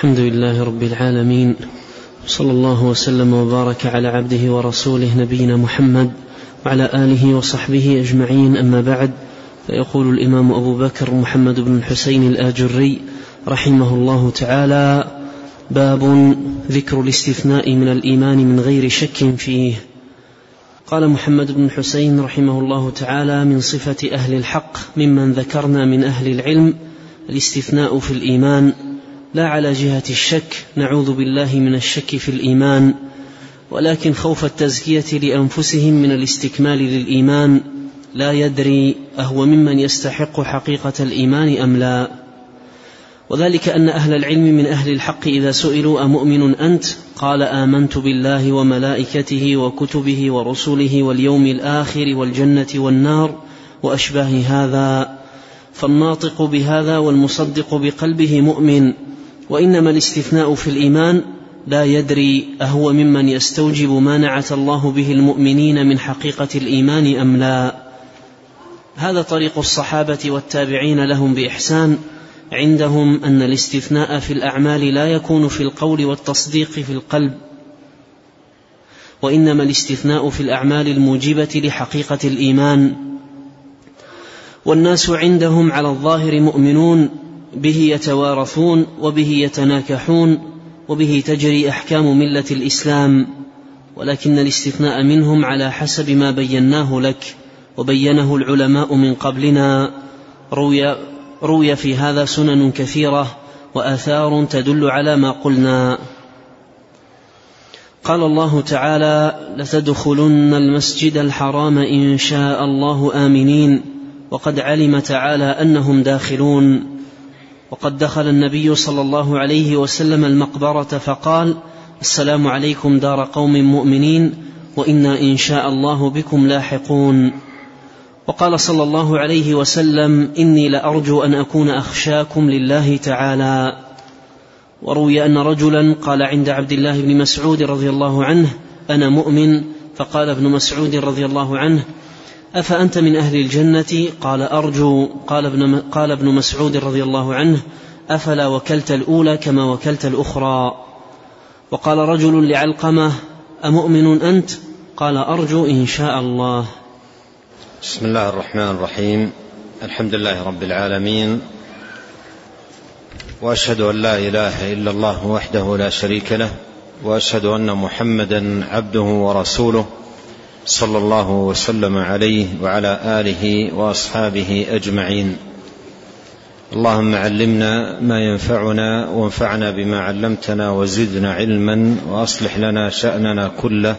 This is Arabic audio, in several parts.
الحمد لله رب العالمين صلى الله وسلم وبارك على عبده ورسوله نبينا محمد وعلى آله وصحبه أجمعين أما بعد فيقول الإمام أبو بكر محمد بن الحسين الآجري رحمه الله تعالى باب ذكر الاستثناء من الإيمان من غير شك فيه. قال محمد بن الحسين رحمه الله تعالى من صفة أهل الحق ممن ذكرنا من أهل العلم الاستثناء في الإيمان لا على جهة الشك نعوذ بالله من الشك في الإيمان ولكن خوف التزكية لأنفسهم من الاستكمال للإيمان لا يدري أهو ممن يستحق حقيقة الإيمان أم لا. وذلك أن أهل العلم من أهل الحق إذا سئلوا أمؤمن أنت؟ قال آمنت بالله وملائكته وكتبه ورسله واليوم الآخر والجنة والنار وأشباه هذا فالناطق بهذا والمصدق بقلبه مؤمن. وإنما الاستثناء في الإيمان لا يدري أهو ممن يستوجب ما نعت الله به المؤمنين من حقيقة الإيمان أم لا. هذا طريق الصحابة والتابعين لهم بإحسان عندهم أن الاستثناء في الأعمال لا يكون في القول والتصديق في القلب وإنما الاستثناء في الأعمال الموجبة لحقيقة الإيمان. والناس عندهم على الظاهر مؤمنون به يتوارثون وبه يتناكحون وبه تجري أحكام ملة الإسلام ولكن الاستثناء منهم على حسب ما بيناه لك وبينه العلماء من قبلنا. روي روي في هذا سنن كثيرة وآثار تدل على ما قلنا. قال الله تعالى لتدخلن المسجد الحرام إن شاء الله آمنين وقد علم تعالى أنهم داخلون. وقد دخل النبي صلى الله عليه وسلم المقبرة فقال السلام عليكم دار قوم مؤمنين وإنا إن شاء الله بكم لاحقون. وقال صلى الله عليه وسلم إني لأرجو أن أكون أخشاكم لله تعالى. وروي أن رجلا قال عند عبد الله بن مسعود رضي الله عنه أنا مؤمن فقال ابن مسعود رضي الله عنه أفأنت من أهل الجنة؟ قال أرجو قال ابن, قال ابن مسعود رضي الله عنه أفلا وكلت الأولى كما وكلت الأخرى. وقال رجل لعلقمة أمؤمن أنت؟ قال أرجو إن شاء الله. بسم الله الرحمن الرحيم. الحمد لله رب العالمين. وأشهد أن لا إله إلا الله وحده لا شريك له وأشهد أن محمدا عبده ورسوله. صلى الله وسلم عليه وعلى آله وأصحابه أجمعين. اللهم علمنا ما ينفعنا وانفعنا بما علمتنا وزدنا علما وأصلح لنا شأننا كله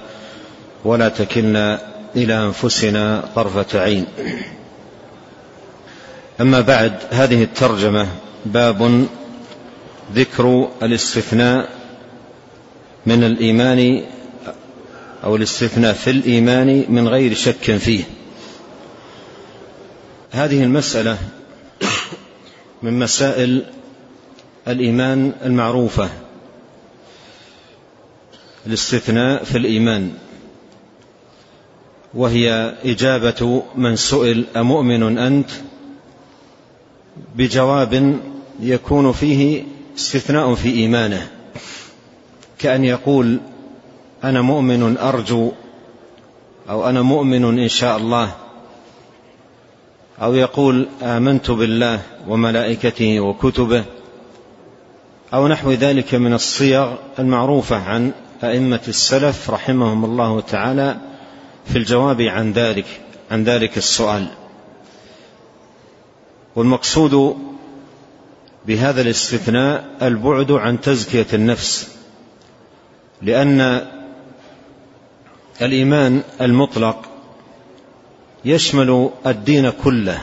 ولا تكلنا إلى أنفسنا طرفة عين. أما بعد هذه الترجمة باب ذكر الاستثناء من الإيمان أو الاستثناء في الإيمان من غير شك فيه. هذه المسألة من مسائل الإيمان المعروفة. الاستثناء في الإيمان. وهي إجابة من سئل أمؤمن أنت بجواب يكون فيه استثناء في إيمانه. كأن يقول أنا مؤمن أرجو أو أنا مؤمن إن شاء الله أو يقول آمنت بالله وملائكته وكتبه أو نحو ذلك من الصيغ المعروفة عن أئمة السلف رحمهم الله تعالى في الجواب عن ذلك عن ذلك السؤال. والمقصود بهذا الاستثناء البعد عن تزكية النفس لأن الإيمان المطلق يشمل الدين كله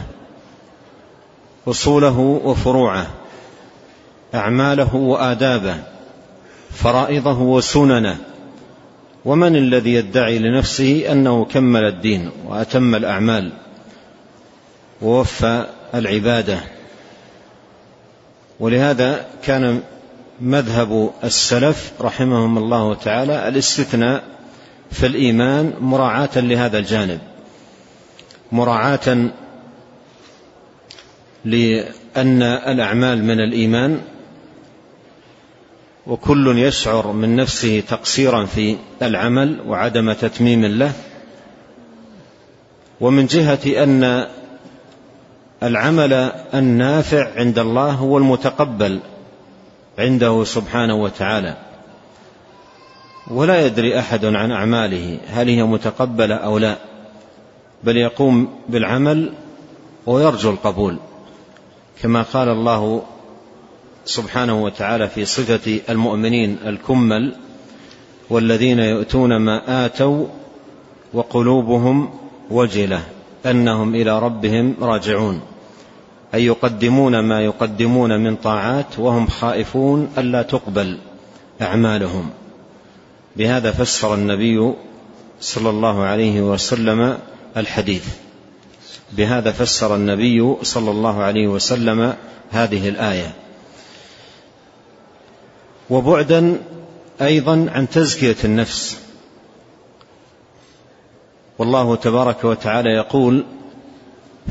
أصوله وفروعه أعماله وآدابه فرائضه وسننه ومن الذي يدعي لنفسه أنه كمل الدين وأتم الأعمال ووفى العبادة. ولهذا كان مذهب السلف رحمهم الله تعالى الاستثناء في الإيمان مراعاة لهذا الجانب. مراعاة لأن الأعمال من الإيمان وكل يشعر من نفسه تقصيرا في العمل وعدم تتميم له. ومن جهة أن العمل النافع عند الله هو المتقبل عنده سبحانه وتعالى. ولا يدري أحد عن أعماله هل هي متقبلة أو لا بل يقوم بالعمل ويرجو القبول كما قال الله سبحانه وتعالى في صفة المؤمنين الكمل والذين يؤتون ما آتوا وقلوبهم وجلة أنهم إلى ربهم راجعون أي يقدمون ما يقدمون من طاعات وهم خائفون ألا تقبل أعمالهم. بهذا فسر النبي صلى الله عليه وسلم الحديث. بهذا فسر النبي صلى الله عليه وسلم هذه الآية. وبعدا أيضا عن تزكية النفس. والله تبارك وتعالى يقول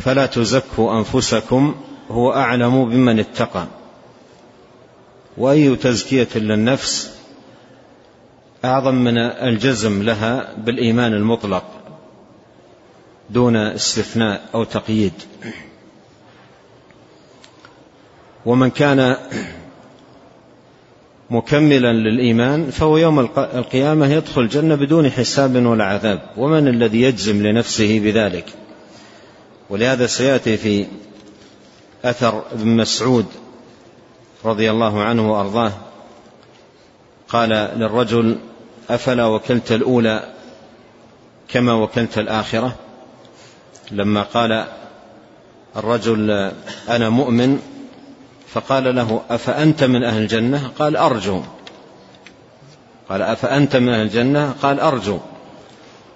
فلا تزكوا أنفسكم هو أعلم بمن اتقى. وأي تزكية للنفس؟ أعظم من الجزم لها بالإيمان المطلق دون استثناء أو تقييد. ومن كان مكملا للإيمان فهو يوم القيامة يدخل الجنة بدون حساب ولا عذاب. ومن الذي يجزم لنفسه بذلك؟ ولهذا سيأتي في أثر ابن مسعود رضي الله عنه وأرضاه قال للرجل أفلا وكلت الأولى كما وكلت الآخرة؟ لما قال الرجل أنا مؤمن فقال له أفأنت من أهل الجنة؟ قال أرجو. قال أفأنت من أهل الجنة؟ قال أرجو.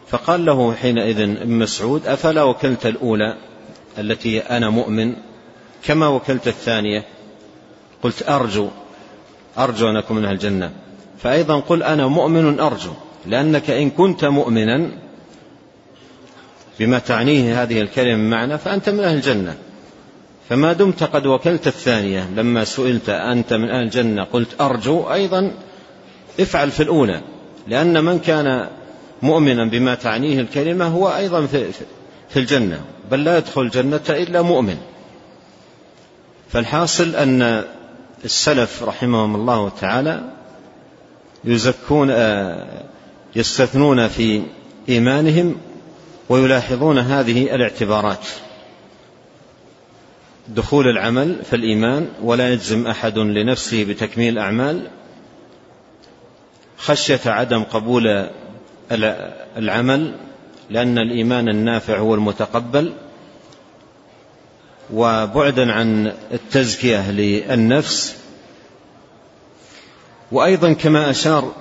فقال له حينئذ ابن مسعود أفلا وكلت الأولى التي أنا مؤمن كما وكلت الثانية؟ قلت أرجو أرجو أن أكون من أهل الجنة. فأيضا قل أنا مؤمن أرجو لأنك إن كنت مؤمنا بما تعنيه هذه الكلمة معنى فأنت من أهل الجنة. فما دمت قد وكلت الثانية لما سئلت أنت من أهل الجنة قلت أرجو أيضا افعل في الأولى لأن من كان مؤمنا بما تعنيه الكلمة هو أيضا في الجنة. بل لا يدخل الجنة إلا مؤمن. فالحاصل أن السلف رحمهم الله تعالى يزكون آه، يستثنون في إيمانهم ويلاحظون هذه الاعتبارات. دخول العمل في الإيمان ولا يجزم أحد لنفسه بتكميل الأعمال. خشية عدم قبول العمل لأن الإيمان النافع هو المتقبل. وبعدا عن التزكية للنفس وأيضا كما أشار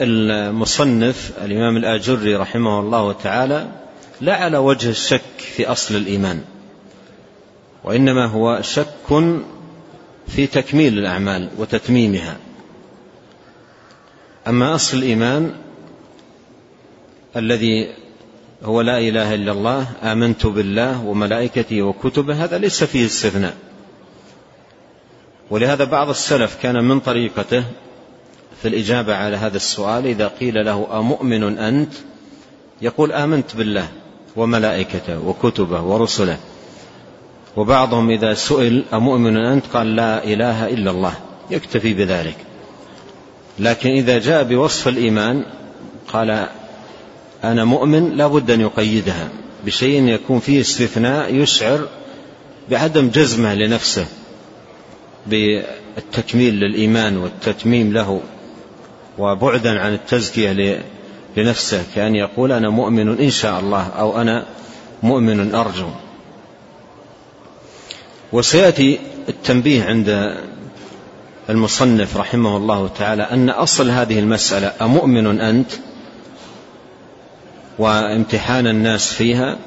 المصنف الإمام الآجري رحمه الله تعالى لا على وجه الشك في أصل الإيمان وإنما هو شك في تكميل الأعمال وتتميمها. أما أصل الإيمان الذي هو لا إله إلا الله آمنت بالله وملائكته وكتبه هذا ليس فيه استثناء. ولهذا بعض السلف كان من طريقته في الإجابة على هذا السؤال إذا قيل له أمؤمن أنت؟ يقول آمنت بالله وملائكته وكتبه ورسله. وبعضهم إذا سئل أمؤمن أنت؟ قال لا إله إلا الله. يكتفي بذلك. لكن إذا جاء بوصف الإيمان قال أنا مؤمن لا بد أن يقيدها بشيء يكون فيه استثناء يشعر بعدم جزمة لنفسه بالتكميل للإيمان والتتميم له. وبعدا عن التزكية لنفسه كأن يقول أنا مؤمن إن شاء الله أو أنا مؤمن أرجو. وسيأتي التنبيه عند المصنف رحمه الله تعالى أن أصل هذه المسألة أمؤمن أنت؟ وامتحان الناس فيها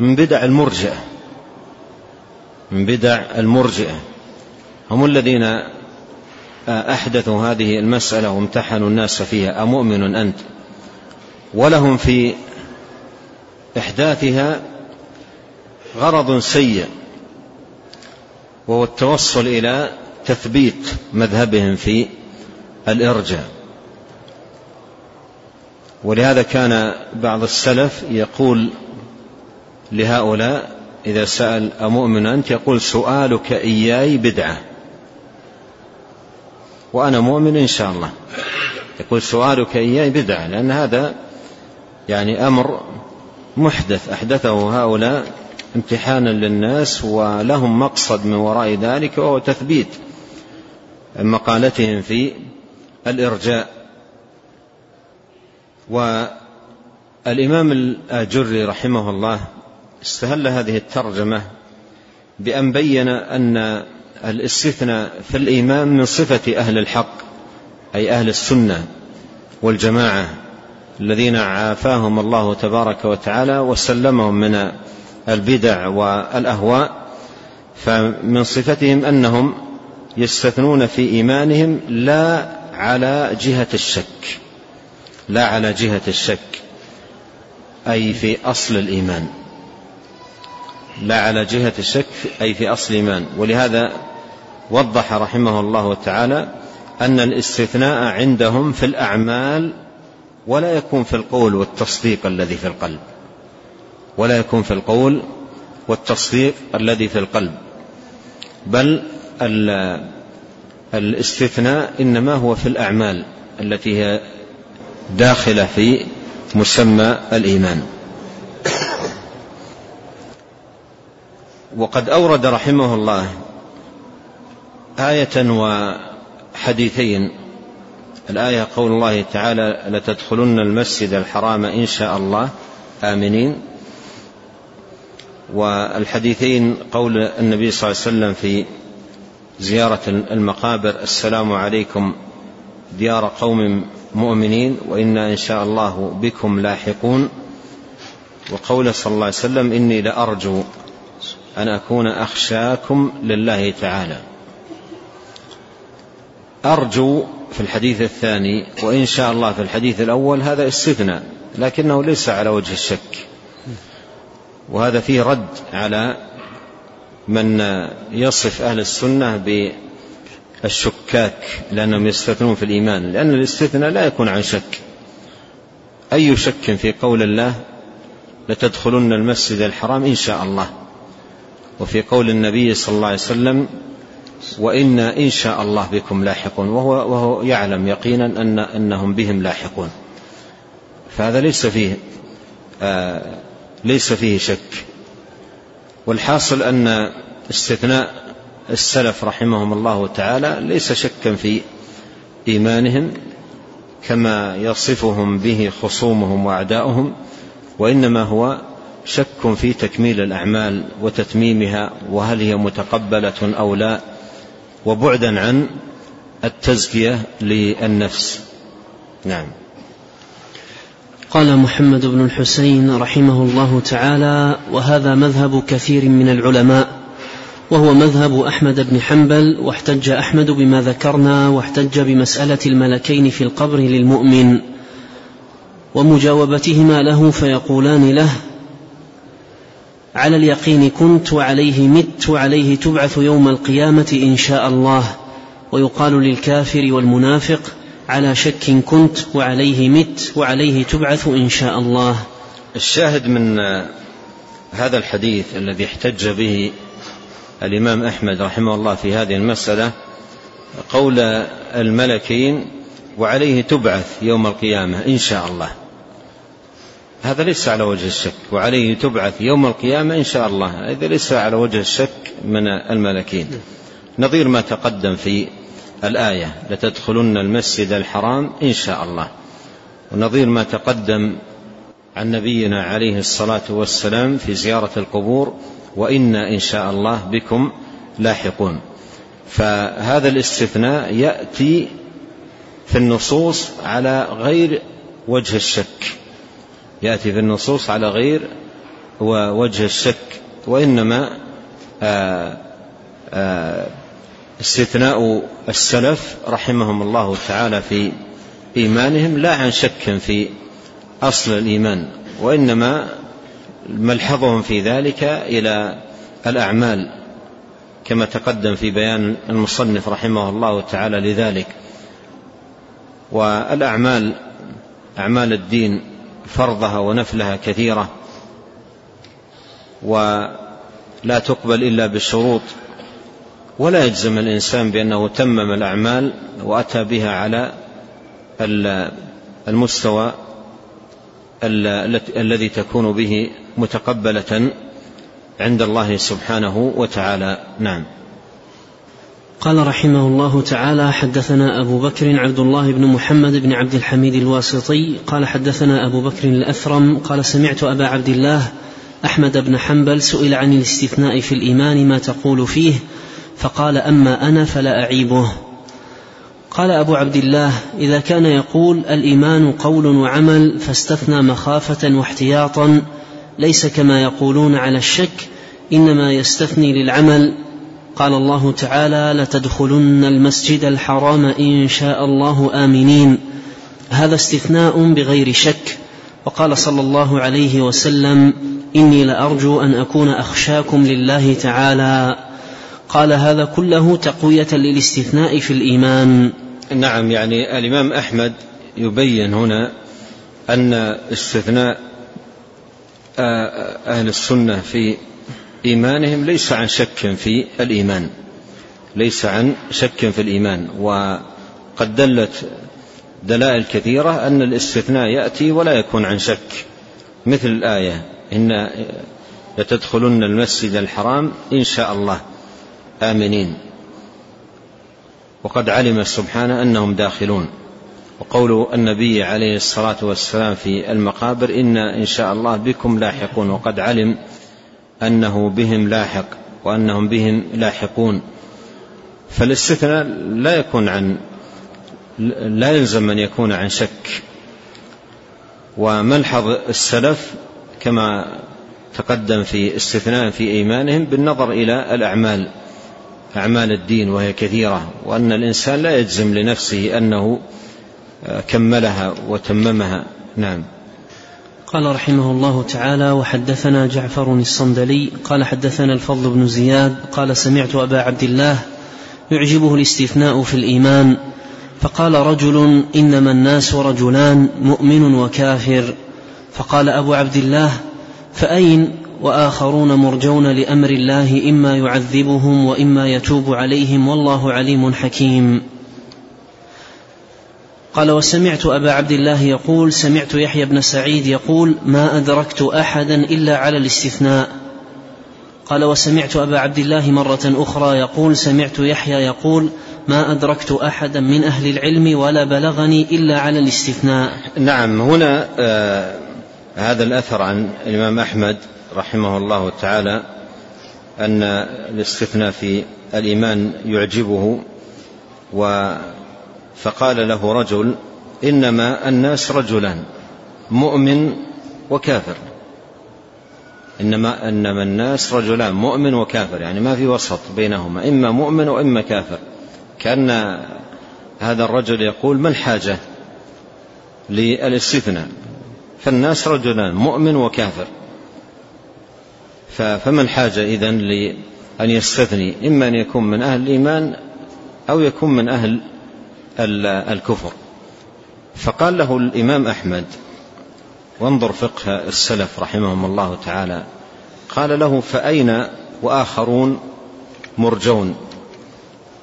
من بدع المرجئة. من بدع المرجئة. هم الذين أحدثوا هذه المسألة وامتحنوا الناس فيها أمؤمن أنت؟ ولهم في إحداثها غرض سيء وهو التوصل إلى تثبيت مذهبهم في الإرجاء. ولهذا كان بعض السلف يقول لهؤلاء إذا سأل أمؤمن أنت يقول سؤالك إياي بدعة. وأنا مؤمن إن شاء الله. يقول سؤالك إياي بدعة لأن هذا يعني أمر محدث. أحدثه هؤلاء امتحانا للناس ولهم مقصد من وراء ذلك وهو تثبيت مقالتهم في الإرجاء. والإمام الآجري رحمه الله استهل هذه الترجمة بأن بين أن الاستثناء في الإيمان من صفة أهل الحق أي أهل السنة والجماعة الذين عافاهم الله تبارك وتعالى وسلمهم من البدع والأهواء فمن صفتهم أنهم يستثنون في إيمانهم لا على جهة الشك لا على جهة الشك أي في أصل الإيمان. لا على جهة الشك أي في أصل الإيمان ولهذا وضح رحمه الله تعالى أن الاستثناء عندهم في الأعمال ولا يكون في القول والتصديق الذي في القلب. ولا يكون في القول والتصديق الذي في القلب. بل الاستثناء إنما هو في الأعمال التي هي داخلة في مسمى الإيمان. وقد أورد رحمه الله آية وحديثين. الآية قول الله تعالى لتدخلن المسجد الحرام إن شاء الله. آمنين. والحديثين قول النبي صلى الله عليه وسلم في زيارة المقابر السلام عليكم ديار قوم مؤمنين وإنا إن شاء الله بكم لاحقون. وقول صلى الله عليه وسلم إني لأرجو أن أكون أخشاكم لله تعالى. أرجو في الحديث الثاني وإن شاء الله في الحديث الأول هذا استثناء لكنه ليس على وجه الشك. وهذا فيه رد على من يصف أهل السنة بالشكاك لأنهم يستثنون في الإيمان لأن الاستثناء لا يكون عن شك. أي شك في قول الله؟ لتدخلن المسجد الحرام إن شاء الله. وفي قول النبي صلى الله عليه وسلم وإنا إن شاء الله بكم لاحقون وهو, وهو يعلم يقينا أن أنهم بهم لاحقون. فهذا ليس فيه آه ليس فيه شك. والحاصل أن استثناء السلف رحمهم الله تعالى ليس شكا في إيمانهم كما يصفهم به خصومهم وأعداؤهم وإنما هو شك في تكميل الأعمال وتتميمها وهل هي متقبلة أو لا وبعدا عن التزكية للنفس. نعم. قال محمد بن الحسين رحمه الله تعالى وهذا مذهب كثير من العلماء وهو مذهب أحمد بن حنبل واحتج أحمد بما ذكرنا واحتج بمسألة الملكين في القبر للمؤمن ومجاوبتهما له فيقولان له على اليقين كنت وعليه مت وعليه تبعث يوم القيامة إن شاء الله. ويقال للكافر والمنافق على شك كنت وعليه مت وعليه تبعث إن شاء الله. الشاهد من هذا الحديث الذي احتج به الإمام أحمد رحمه الله في هذه المسألة قول الملكين وعليه تبعث يوم القيامة إن شاء الله. هذا ليس على وجه الشك وعليه تبعث يوم القيامة إن شاء الله. هذا ليس على وجه الشك من الملكين. نظير ما تقدم في الآية لتدخلن المسجد الحرام إن شاء الله ونظير ما تقدم عن نبينا عليه الصلاة والسلام في زيارة القبور وإنا إن شاء الله بكم لاحقون فهذا الاستثناء يأتي في النصوص على غير وجه الشك. يأتي في النصوص على غير وجه الشك وإنما آآ آآ استثناء السلف رحمهم الله تعالى في إيمانهم لا عن شك في أصل الإيمان وإنما ملحظهم في ذلك إلى الأعمال كما تقدم في بيان المصنف رحمه الله تعالى لذلك. والأعمال أعمال الدين فرضها ونفلها كثيرة ولا تقبل إلا بالشروط ولا يجزم الإنسان بأنه تمم الأعمال وأتى بها على المستوى الذي تكون به متقبلة عند الله سبحانه وتعالى. نعم. قال رحمه الله تعالى حدثنا أبو بكر عبد الله بن محمد بن عبد الحميد الواسطي قال حدثنا أبو بكر الأثرم قال سمعت أبا عبد الله أحمد بن حنبل سئل عن الاستثناء في الإيمان ما تقول فيه فقال أما أنا فلا أعيبه. قال أبو عبد الله إذا كان يقول الإيمان قول وعمل فاستثنى مخافة واحتياطا ليس كما يقولون على الشك إنما يستثني للعمل. قال الله تعالى لتدخلن المسجد الحرام إن شاء الله آمنين هذا استثناء بغير شك. وقال صلى الله عليه وسلم إني لأرجو أن أكون أخشاكم لله تعالى قال هذا كله تقوية للاستثناء في الإيمان نعم يعني الإمام أحمد يبين هنا أن استثناء أهل السنة في إيمانهم ليس عن شك في الإيمان ليس عن شك في الإيمان. وقد دلت دلائل كثيرة أن الاستثناء يأتي ولا يكون عن شك. مثل الآية إن لتدخلن المسجد الحرام إن شاء الله. آمنين. وقد علم سبحانه أنهم داخلون. وقول النبي عليه الصلاة والسلام في المقابر إن إن شاء الله بكم لاحقون. وقد علم أنه بهم لاحق وأنهم بهم لاحقون. فالاستثناء لا يكون عن لا يلزم أن يكون عن شك. وملحظ السلف كما تقدم في استثناء في إيمانهم بالنظر إلى الأعمال أعمال الدين وهي كثيرة وأن الإنسان لا يجزم لنفسه أنه كملها وتممها. نعم. قال رحمه الله تعالى وحدثنا جعفر الصندلي قال حدثنا الفضل بن زياد قال سمعت أبا عبد الله يعجبه الاستثناء في الإيمان فقال رجل إنما الناس رجلان مؤمن وكافر. فقال أبو عبد الله فأين وآخرون مرجون لأمر الله إما يعذبهم وإما يتوب عليهم والله عليم حكيم. قال وسمعت أبا عبد الله يقول سمعت يحيى بن سعيد يقول ما أدركت أحدا إلا على الاستثناء. قال وسمعت أبا عبد الله مرة أخرى يقول سمعت يحيى يقول ما أدركت أحدا من أهل العلم ولا بلغني إلا على الاستثناء. نعم هنا آه هذا الأثر عن الإمام أحمد رحمه الله تعالى أن الاستثناء في الإيمان يعجبه و فقال له رجل إنما الناس رجلان مؤمن وكافر. إنما إنما الناس رجلان مؤمن وكافر يعني ما في وسط بينهما إما مؤمن وإما كافر. كأن هذا الرجل يقول ما الحاجة للاستثناء؟ فالناس رجلان مؤمن وكافر. فما الحاجة إذن لأن يستثني؟ إما أن يكون من أهل الإيمان أو يكون من أهل الكفر. فقال له الإمام أحمد وانظر فقه السلف رحمهم الله تعالى قال له فأين وآخرون مرجون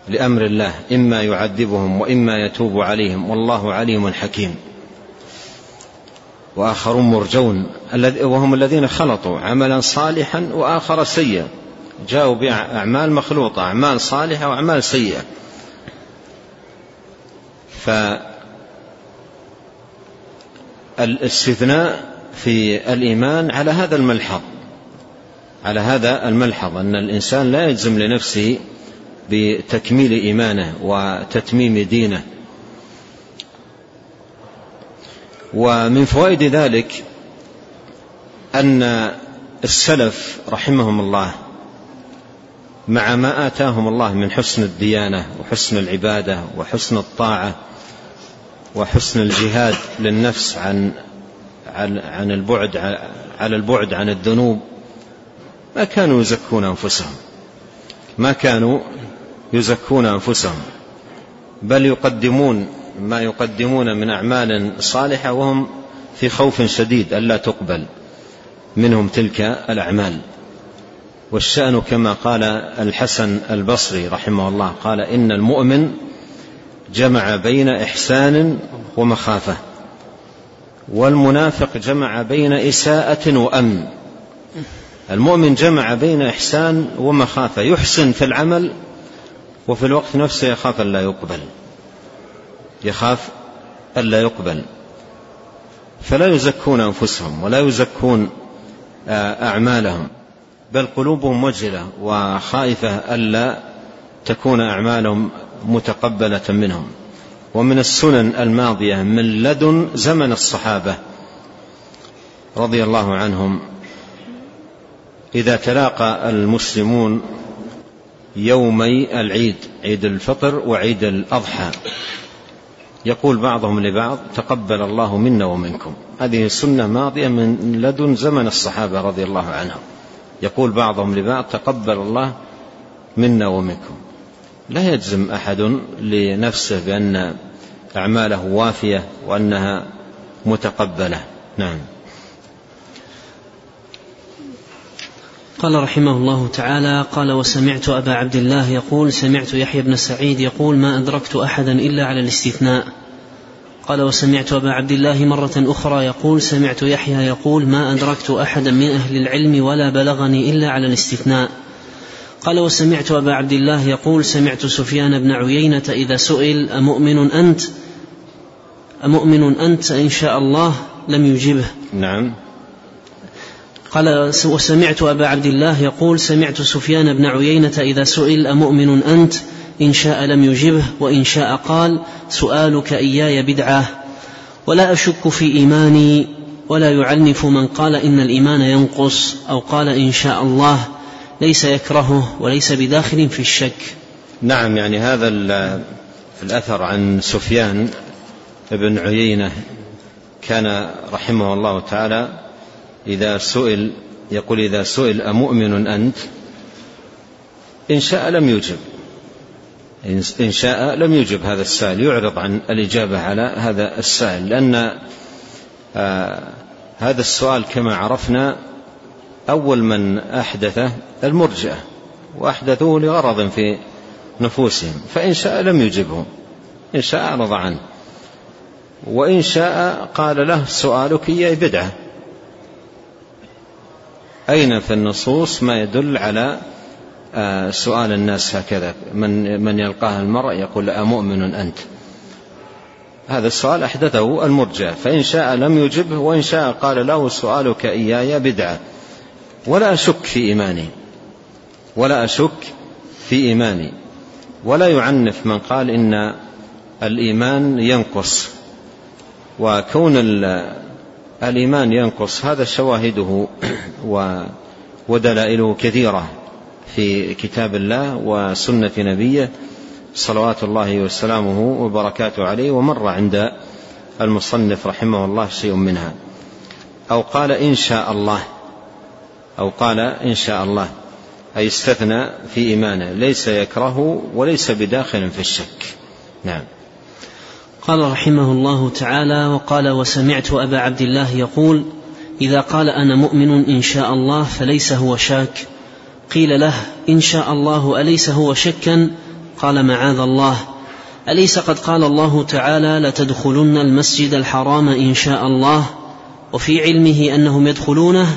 لأمر الله إما يعذبهم وإما يتوب عليهم والله عليم حكيم. وآخرون مرجون وهم الذين خلطوا عملا صالحا وآخر سيئا. جاءوا بأعمال مخلوطة أعمال صالحة وأعمال سيئة. فالاستثناء في الإيمان على هذا الملحظ على هذا الملحظ أن الإنسان لا يجزم لنفسه بتكميل إيمانه وتتميم دينه. ومن فوائد ذلك أن السلف رحمهم الله مع ما آتاهم الله من حسن الديانة وحسن العبادة وحسن الطاعة وحسن الجهاد للنفس عن عن البعد على البعد عن الذنوب. ما كانوا يزكون أنفسهم. ما كانوا يزكون أنفسهم. بل يقدمون ما يقدمون من أعمال صالحة وهم في خوف شديد ألا تقبل منهم تلك الأعمال. والشأن كما قال الحسن البصري رحمه الله قال إن المؤمن جمع بين إحسان ومخافة. والمنافق جمع بين إساءة وأمن. المؤمن جمع بين إحسان ومخافة. يحسن في العمل وفي الوقت نفسه يخاف ألا يقبل. يخاف ألا يقبل. فلا يزكون أنفسهم ولا يزكون آه، أعمالهم. بل قلوبهم وجلة وخائفة ألا تكون أعمالهم متقبلة منهم. ومن السنن الماضية من لدن زمن الصحابة رضي الله عنهم إذا تلاقى المسلمون يومي العيد عيد الفطر وعيد الأضحى. يقول بعضهم لبعض تقبل الله منا ومنكم. هذه سنة ماضية من لدن زمن الصحابة رضي الله عنهم. يقول بعضهم لبعض تقبل الله منا ومنكم. لا يجزم أحد لنفسه بأن أعماله وافية وأنها متقبلة. نعم. قال رحمه الله تعالى قال وسمعت أبا عبد الله يقول سمعت يحيى بن سعيد يقول ما أدركت أحدا إلا على الاستثناء قال وسمعت أبا عبد الله مرة أخرى يقول سمعت يحيى يقول ما أدركت أحدا من أهل العلم ولا بلغني إلا على الاستثناء قال وسمعت أبا عبد الله يقول سمعت سفيان بن عيينة إذا سئل أمؤمن أنت؟ أمؤمن أنت إن شاء الله لم يجبه. نعم. قال وسمعت أبا عبد الله يقول سمعت سفيان بن عيينة إذا سئل أمؤمن أنت؟ إن شاء لم يجبه وإن شاء قال سؤالك إياي بدعة. ولا أشك في إيماني ولا يعنف من قال إن الإيمان ينقص أو قال إن شاء الله. ليس يكرهه وليس بداخل في الشك. نعم يعني هذا الأثر عن سفيان بن عيينة كان رحمه الله تعالى إذا سئل يقول إذا سئل أمؤمن أنت؟ إن شاء لم يجب. إن شاء لم يجب هذا السائل. يعرض عن الإجابة على هذا السائل لأن آه هذا السؤال كما عرفنا أول من أحدثه المرجئة وأحدثوه لغرض في نفوسهم فإن شاء لم يجبه إن شاء أعرض عنه. وإن شاء قال له سؤالك إياي بدعة. أين في النصوص ما يدل على آه، سؤال الناس هكذا؟ من من يلقاه المرء يقول أمؤمن أنت. هذا السؤال أحدثه المرجع فإن شاء لم يجبه وإن شاء قال له سؤالك إياي بدعة. ولا أشك في إيماني. ولا أشك في إيماني. ولا يعنف من قال إن الإيمان ينقص. وكون الإيمان ينقص هذا شواهده ودلائله كثيرة في كتاب الله وسنة نبيه. صلوات الله وسلامه وبركاته عليه. ومر عند المصنف رحمه الله شيء منها. أو قال إن شاء الله. أو قال إن شاء الله. أي استثنى في إيمانه. ليس يكره وليس بداخل في الشك. نعم. قال رحمه الله تعالى وقال وسمعت أبا عبد الله يقول إذا قال أنا مؤمن إن شاء الله فليس هو شاك. قيل له إن شاء الله أليس هو شكا؟ قال معاذ الله. أليس قد قال الله تعالى لتدخلن المسجد الحرام إن شاء الله؟ وفي علمه أنهم يدخلونه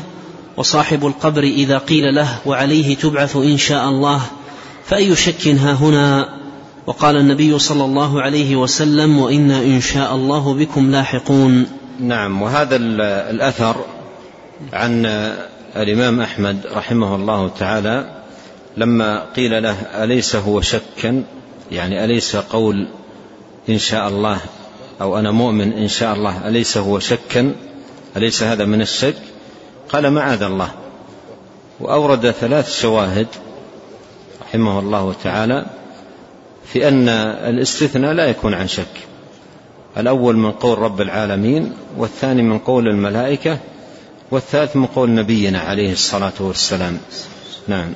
وصاحب القبر إذا قيل له وعليه تبعث إن شاء الله فأي شك ها هنا؟ وقال النبي صلى الله عليه وسلم وإنا إن شاء الله بكم لاحقون. نعم وهذا الأثر عن الإمام أحمد رحمه الله تعالى لما قيل له أليس هو شكا يعني أليس قول إن شاء الله أو أنا مؤمن إن شاء الله أليس هو شكا أليس هذا من الشك؟ قال معاذ الله. وأورد ثلاث شواهد رحمه الله تعالى في أن الاستثناء لا يكون عن شك. الأول من قول رب العالمين والثاني من قول الملائكة والثالث من قول نبينا عليه الصلاة والسلام. نعم.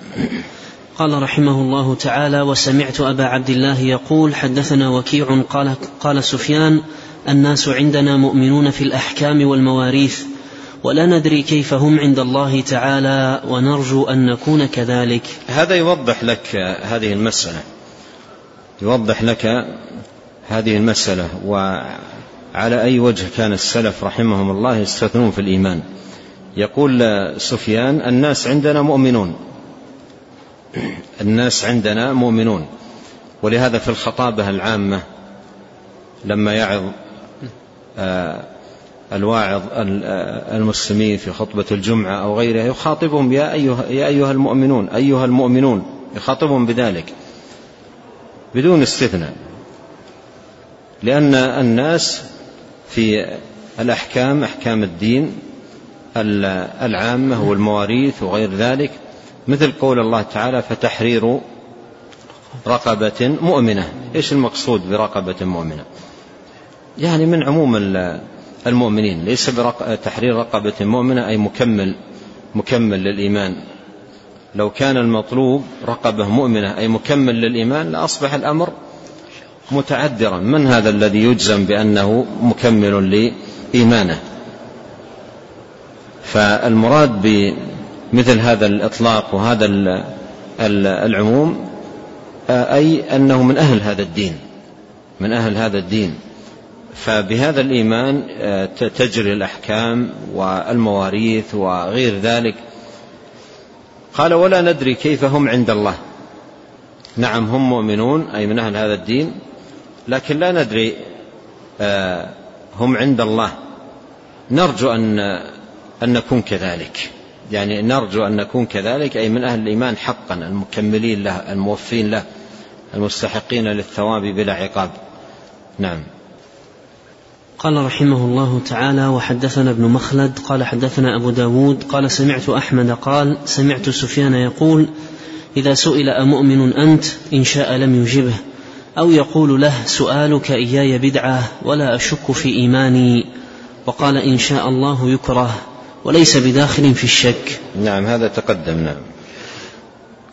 قال رحمه الله تعالى وسمعت أبا عبد الله يقول حدثنا وكيع قال, قال سفيان الناس عندنا مؤمنون في الأحكام والمواريث ولا ندري كيف هم عند الله تعالى ونرجو أن نكون كذلك. هذا يوضح لك هذه المسألة. يوضح لك هذه المسألة وعلى أي وجه كان السلف رحمهم الله يستثنون في الإيمان. يقول سفيان الناس عندنا مؤمنون. الناس عندنا مؤمنون. ولهذا في الخطابة العامة لما يعظ آه، الواعظ المسلمين في خطبة الجمعة أو غيرها يخاطبهم يا أيها, يا أيها المؤمنون أيها المؤمنون. يخاطبهم بذلك بدون استثناء لأن الناس في الأحكام أحكام الدين العامة والمواريث وغير ذلك مثل قول الله تعالى فتحرير رقبة مؤمنة. إيش المقصود برقبة مؤمنة؟ يعني من عموم المؤمنين ليس بتحرير رقبة مؤمنة أي مكمل مكمل للإيمان. لو كان المطلوب رقبة مؤمنة أي مكمل للإيمان لأصبح الأمر متعذرا. من هذا الذي يجزم بأنه مكمل لإيمانه؟ فالمراد بمثل هذا الإطلاق وهذا العموم أي أنه من أهل هذا الدين من أهل هذا الدين. فبهذا الإيمان تجري الأحكام والمواريث وغير ذلك. قال ولا ندري كيف هم عند الله. نعم هم مؤمنون أي من أهل هذا الدين لكن لا ندري هم عند الله. نرجو أن أن نكون كذلك. يعني نرجو أن نكون كذلك أي من أهل الإيمان حقا المكملين له الموفين له المستحقين للثواب بلا عقاب. نعم. قال رحمه الله تعالى وحدثنا ابن مخلد قال حدثنا أبو داود قال سمعت أحمد قال سمعت سفيان يقول إذا سئل أمؤمن أنت إن شاء لم يجبه أو يقول له سؤالك إياي بدعة ولا أشك في إيماني وقال إن شاء الله يكره وليس بداخل في الشك. نعم هذا تقدم نعم.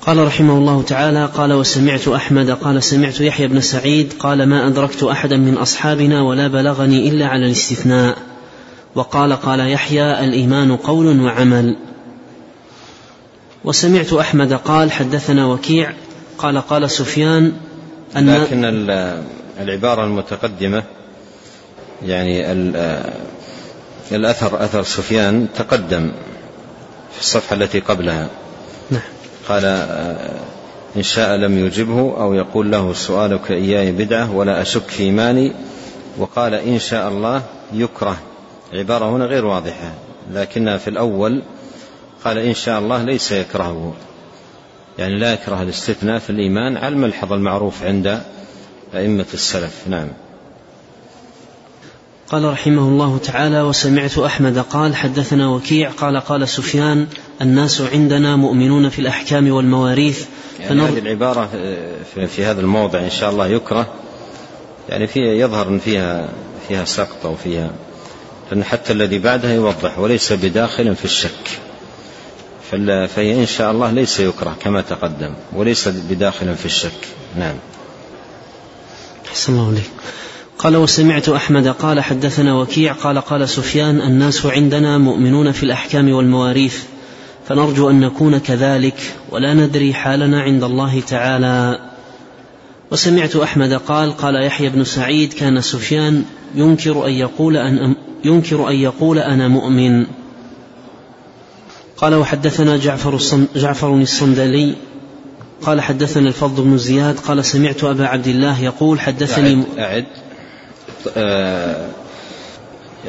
قال رحمه الله تعالى قال وسمعت أحمد قال سمعت يحيى بن سعيد قال ما أدركت أحدا من أصحابنا ولا بلغني إلا على الاستثناء. وقال قال يحيى الإيمان قول وعمل. وسمعت أحمد قال حدثنا وكيع قال قال سفيان أن لكن العبارة المتقدمة يعني الأثر أثر سفيان تقدم في الصفحة التي قبلها. نعم. قال إن شاء لم يجبه أو يقول له سؤالك إياي بدعة ولا أشك في إيماني وقال إن شاء الله يكره. عبارة هنا غير واضحة لكنها في الأول قال إن شاء الله ليس يكرهه. يعني لا يكره الاستثناء في الإيمان على الملحظ المعروف عند أئمة السلف. نعم. قال رحمه الله تعالى وسمعت أحمد قال حدثنا وكيع قال قال سفيان الناس عندنا مؤمنون في الأحكام والمواريث يعني هذه العبارة في هذا الموضع إن شاء الله يكره. يعني فيها يظهر أن فيها فيها سقط أو فيها لأن حتى الذي بعدها يوضح وليس بداخل في الشك. فهي إن شاء الله ليس يكره كما تقدم وليس بداخل في الشك. نعم. أحسن الله عليك قال وسمعت أحمد قال حدثنا وكيع قال قال سفيان الناس عندنا مؤمنون في الأحكام والمواريث. فنرجو أن نكون كذلك ولا ندري حالنا عند الله تعالى. وسمعت أحمد قال قال يحيى بن سعيد كان سفيان ينكر أن يقول أن ينكر أن يقول أنا مؤمن. قال وحدثنا جعفر جعفر الصندلي. قال حدثنا الفضل بن زياد. قال سمعت أبا عبد الله يقول حدثني أعد, أعد. آه،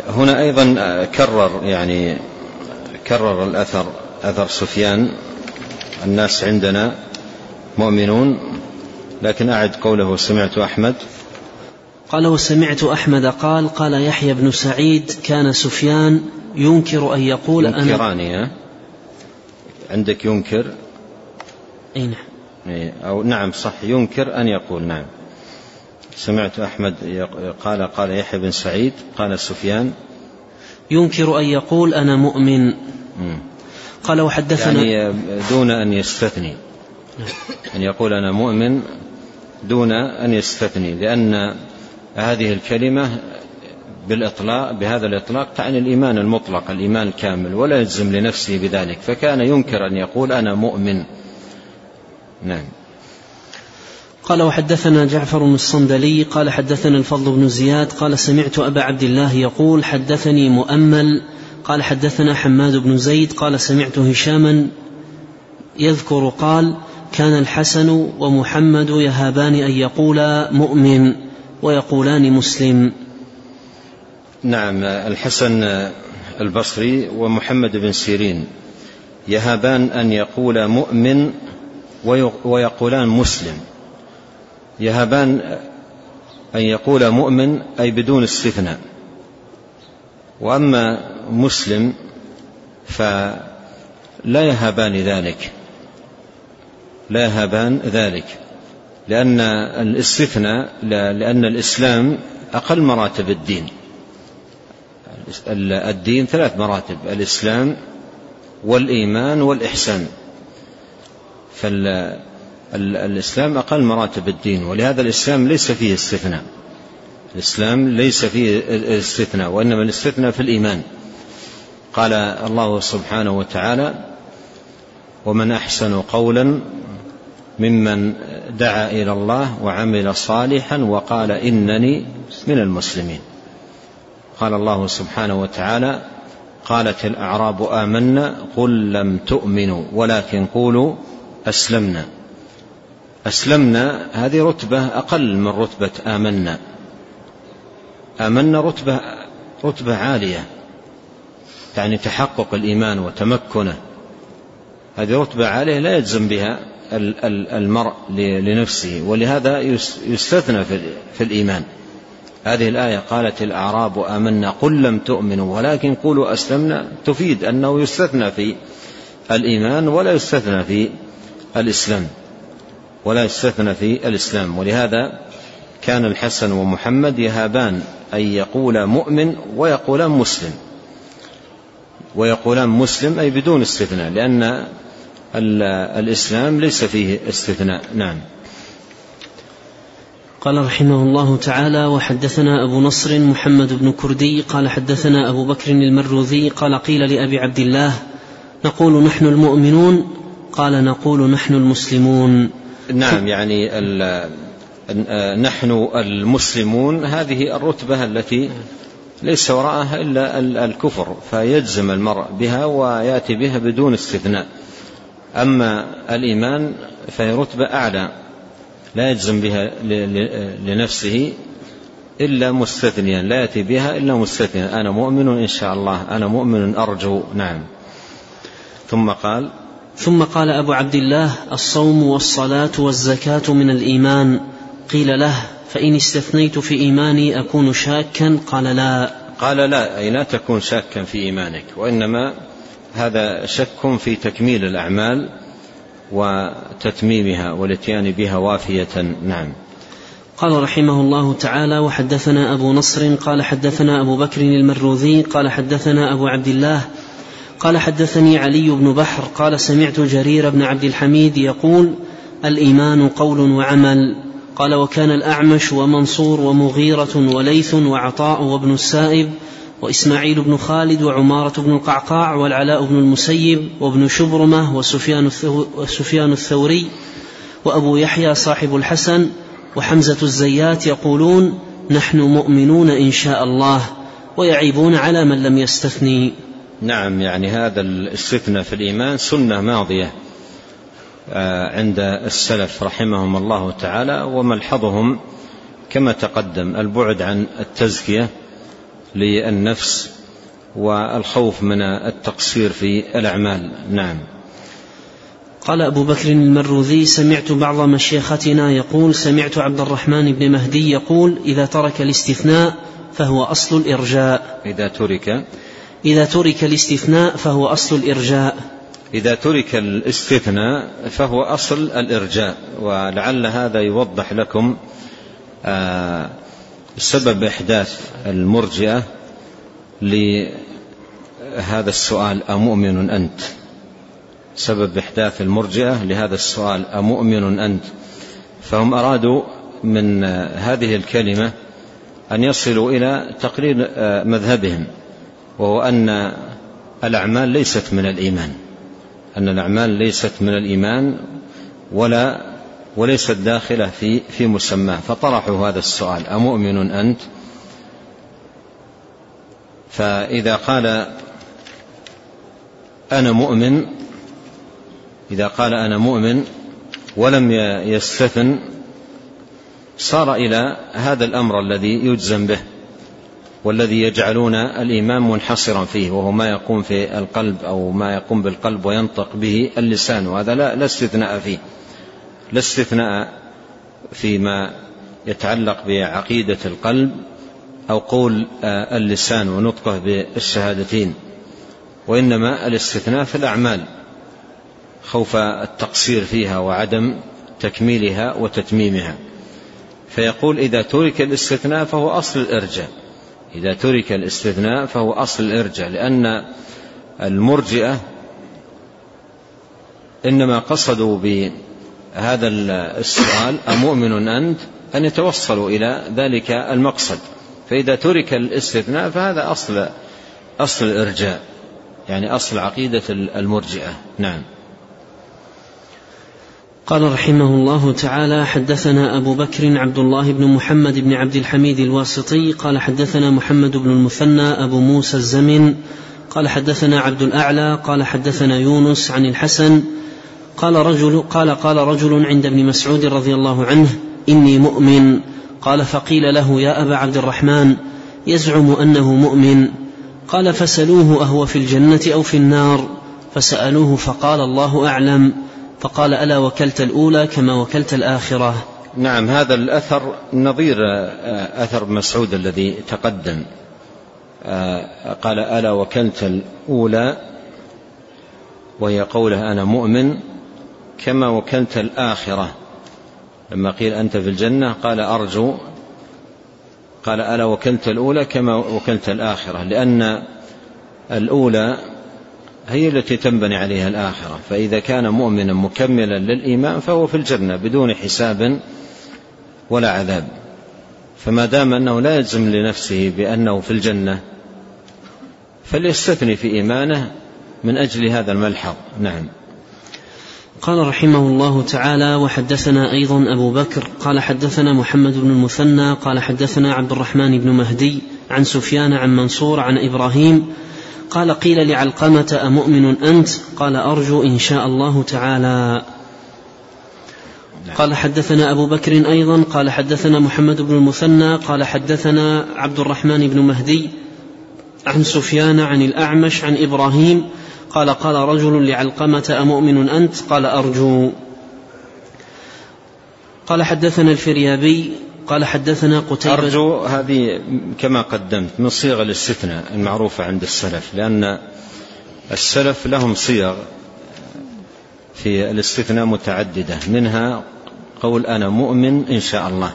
هنا أيضا آه، كرر يعني كرر الأثر. أثر سفيان. الناس عندنا مؤمنون لكن أعد قوله سمعت أحمد. قال وسمعت أحمد. قال قال يحيى بن سعيد كان سفيان ينكر أن يقول ينكران أنا عندك ينكر؟ أي نعم. أو نعم صح ينكر أن يقول نعم. سمعت أحمد قال قال يحيى بن سعيد قال سفيان. ينكر أن يقول أنا مؤمن. قال وحدثنا يعني دون أن يستثني. أن يقول أنا مؤمن دون أن يستثني لأن هذه الكلمة بالإطلاق بهذا الإطلاق تعني الإيمان المطلق الإيمان الكامل ولا يجزم لنفسه بذلك. فكان ينكر أن يقول أنا مؤمن. نعم. قال وحدثنا جعفر الصندلي قال حدثنا الفضل بن زياد قال سمعت أبا عبد الله يقول حدثني مؤمل قال حدثنا حماد بن زيد قال سمعت هشاما يذكر قال كان الحسن ومحمد يهابان أن يقولا مؤمن ويقولان مسلم. نعم الحسن البصري ومحمد بن سيرين يهابان أن يقول مؤمن ويقولان مسلم. يهابان أن يقول مؤمن أي بدون استثناء. وأما مسلم فلا يهابان ذلك. لا يهابان ذلك. لأن الاستثناء لأن الإسلام أقل مراتب الدين. الدين ثلاث مراتب الإسلام والإيمان والإحسان. فالإسلام أقل مراتب الدين ولهذا الإسلام ليس فيه استثناء. الإسلام ليس فيه استثناء وإنما الاستثناء في الإيمان. قال الله سبحانه وتعالى ومن أحسن قولا ممن دعا إلى الله وعمل صالحا وقال إنني من المسلمين. قال الله سبحانه وتعالى قالت الأعراب آمنا قل لم تؤمنوا ولكن قولوا أسلمنا. أسلمنا هذه رتبة أقل من رتبة آمنا. آمنا رتبة رتبة عالية يعني تحقق الإيمان وتمكنه. هذه رتبة عالية لا يجزم بها المرء لنفسه ولهذا يستثنى في الإيمان. هذه الآية قالت الأعراب آمنا قل لم تؤمنوا ولكن قولوا أسلمنا. تفيد أنه يستثنى في الإيمان ولا يستثنى في الإسلام ولا يستثنى في الإسلام. ولهذا كان الحسن ومحمد يهابان أن يقول مؤمن ويقولان مسلم. ويقولان مسلم أي بدون استثناء لأن الإسلام ليس فيه استثناء. نعم. قال رحمه الله تعالى وحدثنا أبو نصر محمد بن كردي قال حدثنا أبو بكر المروذي قال قيل لأبي عبد الله نقول نحن المؤمنون قال نقول نحن المسلمون. نعم يعني نحن المسلمون هذه الرتبة التي ليس وراءها إلا الكفر فيجزم المرء بها ويأتي بها بدون استثناء. أما الإيمان فهي رتبة أعلى لا يجزم بها لنفسه إلا مستثنيا لا يأتي بها إلا مستثنيا. أنا مؤمن إن شاء الله أنا مؤمن أرجو نعم. ثم قال ثم قال أبو عبد الله الصوم والصلاة والزكاة من الإيمان. قيل له فإن استثنيت في إيماني أكون شاكا؟ قال لا. قال لا أي لا تكون شاكا في إيمانك وإنما هذا شك في تكميل الأعمال وتتميمها والاتيان بها وافية. نعم. قال رحمه الله تعالى وحدثنا أبو نصر قال حدثنا أبو بكر المروذي قال حدثنا أبو عبد الله قال حدثني علي بن بحر قال سمعت جرير بن عبد الحميد يقول الإيمان قول وعمل. قال وكان الأعمش ومنصور ومغيرة وليث وعطاء وابن السائب وإسماعيل بن خالد وعمارة بن القعقاع والعلاء بن المسيب وابن شبرمة وسفيان, الثوري وأبو يحيى صاحب الحسن وحمزة الزيات يقولون نحن مؤمنون إن شاء الله ويعيبون على من لم يستثني. نعم يعني هذا الاستثناء في الإيمان سنة ماضية. عند السلف رحمهم الله تعالى وملحظهم كما تقدم البعد عن التزكية للنفس والخوف من التقصير في الأعمال. نعم. قال أبو بكر المروذي سمعت بعض مشيختنا يقول سمعت عبد الرحمن بن مهدي يقول إذا ترك الاستثناء فهو أصل الإرجاء. إذا ترك. إذا ترك الاستثناء فهو أصل الإرجاء. إذا ترك الاستثناء فهو أصل الإرجاء ولعل هذا يوضح لكم آه سبب إحداث المرجئة لهذا السؤال أمؤمن أنت؟ سبب إحداث المرجئة لهذا السؤال أمؤمن أنت؟ فهم أرادوا من هذه الكلمة أن يصلوا إلى تقرير مذهبهم وهو أن الأعمال ليست من الإيمان. أن الأعمال ليست من الإيمان ولا وليست داخلة في في مسماه. فطرحوا هذا السؤال أمؤمن أنت؟ فإذا قال أنا مؤمن إذا قال أنا مؤمن ولم يستثن صار إلى هذا الأمر الذي يجزم به. والذي يجعلون الإيمان منحصرا فيه وهو ما يقوم في القلب أو ما يقوم بالقلب وينطق به اللسان وهذا لا, لا استثناء فيه. لا استثناء فيما يتعلق بعقيدة القلب أو قول اللسان ونطقه بالشهادتين وإنما الاستثناء في الأعمال خوف التقصير فيها وعدم تكميلها وتتميمها. فيقول إذا ترك الاستثناء فهو أصل الإرجاء. إذا ترك الاستثناء فهو أصل الإرجاء لأن المرجئة إنما قصدوا بهذا السؤال أمؤمن أنت؟ أن يتوصلوا إلى ذلك المقصد. فإذا ترك الاستثناء فهذا أصل أصل الإرجاء يعني أصل عقيدة المرجئة. نعم. قال رحمه الله تعالى حدثنا أبو بكر عبد الله بن محمد بن عبد الحميد الواسطي قال حدثنا محمد بن المثنى أبو موسى الزمن قال حدثنا عبد الأعلى قال حدثنا يونس عن الحسن قال رجل قال قال رجل عند ابن مسعود رضي الله عنه إني مؤمن. قال فقيل له يا أبا عبد الرحمن يزعم أنه مؤمن. قال فسلوه أهو في الجنة أو في النار. فسألوه فقال الله أعلم. فقال ألا وكلت الأولى كما وكلت الآخرة. نعم هذا الأثر نظير آه، أثر مسعود الذي تقدم. آه، قال ألا وكلت الأولى وهي قوله أنا مؤمن كما وكلت الآخرة. لما قيل أنت في الجنة قال أرجو قال ألا وكلت الأولى كما وكلت الآخرة. لأن الأولى هي التي تنبني عليها الآخرة. فإذا كان مؤمنا مكملا للإيمان فهو في الجنة بدون حساب ولا عذاب. فما دام أنه لا يلزم لنفسه بأنه في الجنة فليستثني في إيمانه من أجل هذا الملحظ نعم. قال رحمه الله تعالى وحدثنا أيضا أبو بكر قال حدثنا محمد بن المثنى قال حدثنا عبد الرحمن بن مهدي عن سفيان عن منصور عن إبراهيم قال قيل لعلقمة أمؤمن أنت؟ قال أرجو إن شاء الله تعالى. قال حدثنا أبو بكر أيضا قال حدثنا محمد بن المثنى قال حدثنا عبد الرحمن بن مهدي عن سفيان عن الأعمش عن إبراهيم قال قال رجل لعلقمة أمؤمن أنت؟ قال أرجو. قال حدثنا الفريابي قال حدثنا قتيبة. أرجو هذه كما قدمت من صيغ الاستثناء المعروفة عند السلف لأن السلف لهم صيغ في الاستثناء متعددة منها قول أنا مؤمن إن شاء الله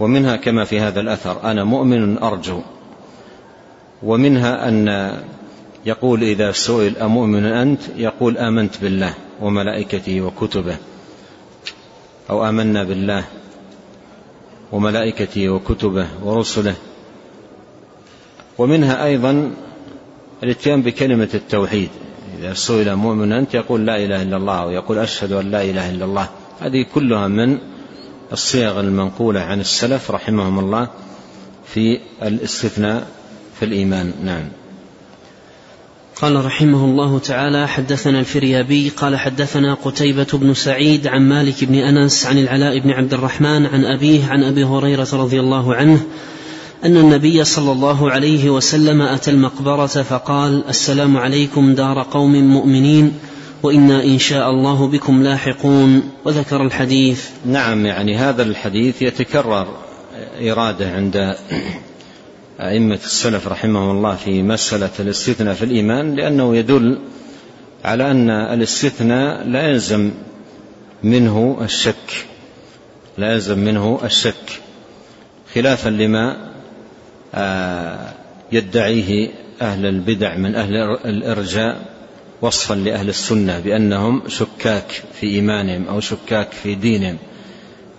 ومنها كما في هذا الأثر أنا مؤمن أرجو ومنها أن يقول إذا سئل أمؤمن أنت؟ يقول آمنت بالله وملائكته وكتبه أو آمنا بالله وملائكته وكتبه ورسله. ومنها أيضا الاتيان بكلمة التوحيد. إذا سئل مؤمن أنت يقول لا إله إلا الله ويقول أشهد أن لا إله إلا الله. هذه كلها من الصيغ المنقولة عن السلف رحمهم الله في الاستثناء في الإيمان. نعم. قال رحمه الله تعالى حدثنا الفريابي قال حدثنا قتيبة بن سعيد عن مالك بن أنس عن العلاء بن عبد الرحمن عن أبيه عن أبي هريرة رضي الله عنه أن النبي صلى الله عليه وسلم أتى المقبرة فقال السلام عليكم دار قوم مؤمنين وإنا إن شاء الله بكم لاحقون. وذكر الحديث. نعم يعني هذا الحديث يتكرر إرادة عند أئمة السلف رحمهم الله في مسألة الاستثناء في الإيمان لأنه يدل على أن الاستثناء لا يلزم منه الشك. لا يلزم منه الشك. خلافا لما آه، يدعيه أهل البدع من أهل الإرجاء وصفا لأهل السنة بأنهم شكاك في إيمانهم أو شكاك في دينهم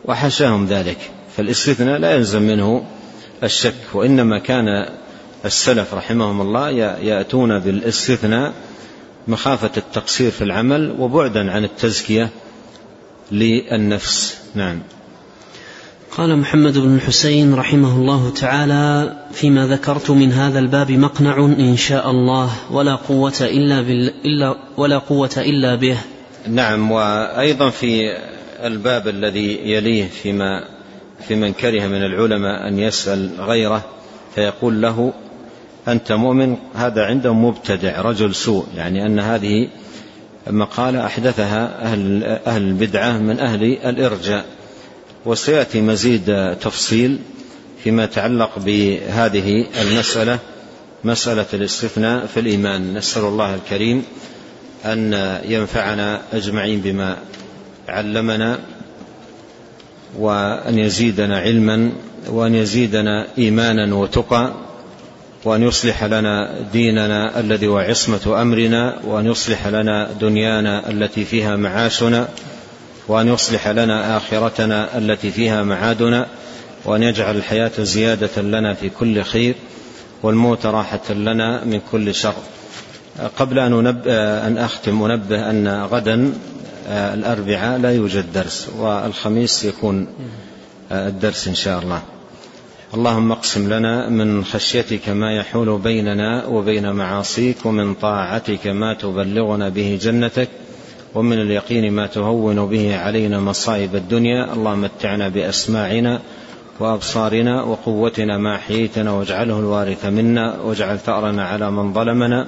وحشاهم ذلك. فالاستثناء لا يلزم منه الشك وإنما كان السلف رحمهم الله يأتون بالاستثناء مخافة التقصير في العمل وبعدا عن التزكية للنفس. نعم. قال محمد بن الحسين رحمه الله تعالى فيما ذكرت من هذا الباب مقنع إن شاء الله ولا قوة إلا, بال إلا ولا قوة إلا به. نعم وأيضا في الباب الذي يليه فيما في من كره من العلماء أن يسأل غيره فيقول له أنت مؤمن؟ هذا عنده مبتدع رجل سوء. يعني أن هذه مقالة أحدثها أهل, أهل البدعة من أهل الإرجاء. وسيأتي مزيد تفصيل فيما يتعلق بهذه المسألة مسألة الاستثناء في الإيمان. نسأل الله الكريم أن ينفعنا أجمعين بما علمنا. وأن يزيدنا علما وأن يزيدنا إيمانا وتقى وأن يصلح لنا ديننا الذي هو عصمة أمرنا وأن يصلح لنا دنيانا التي فيها معاشنا وأن يصلح لنا آخرتنا التي فيها معادنا وأن يجعل الحياة زيادة لنا في كل خير والموت راحة لنا من كل شر. قبل أن, أن أختم أنبه أن غدا الأربعاء لا يوجد درس والخميس يكون الدرس إن شاء الله. اللهم اقسم لنا من خشيتك ما يحول بيننا وبين معاصيك ومن طاعتك ما تبلغنا به جنتك ومن اليقين ما تهون به علينا مصائب الدنيا. اللهم متعنا بأسماعنا وأبصارنا وقوتنا ما احييتنا واجعله الوارث منا واجعل ثأرنا على من ظلمنا.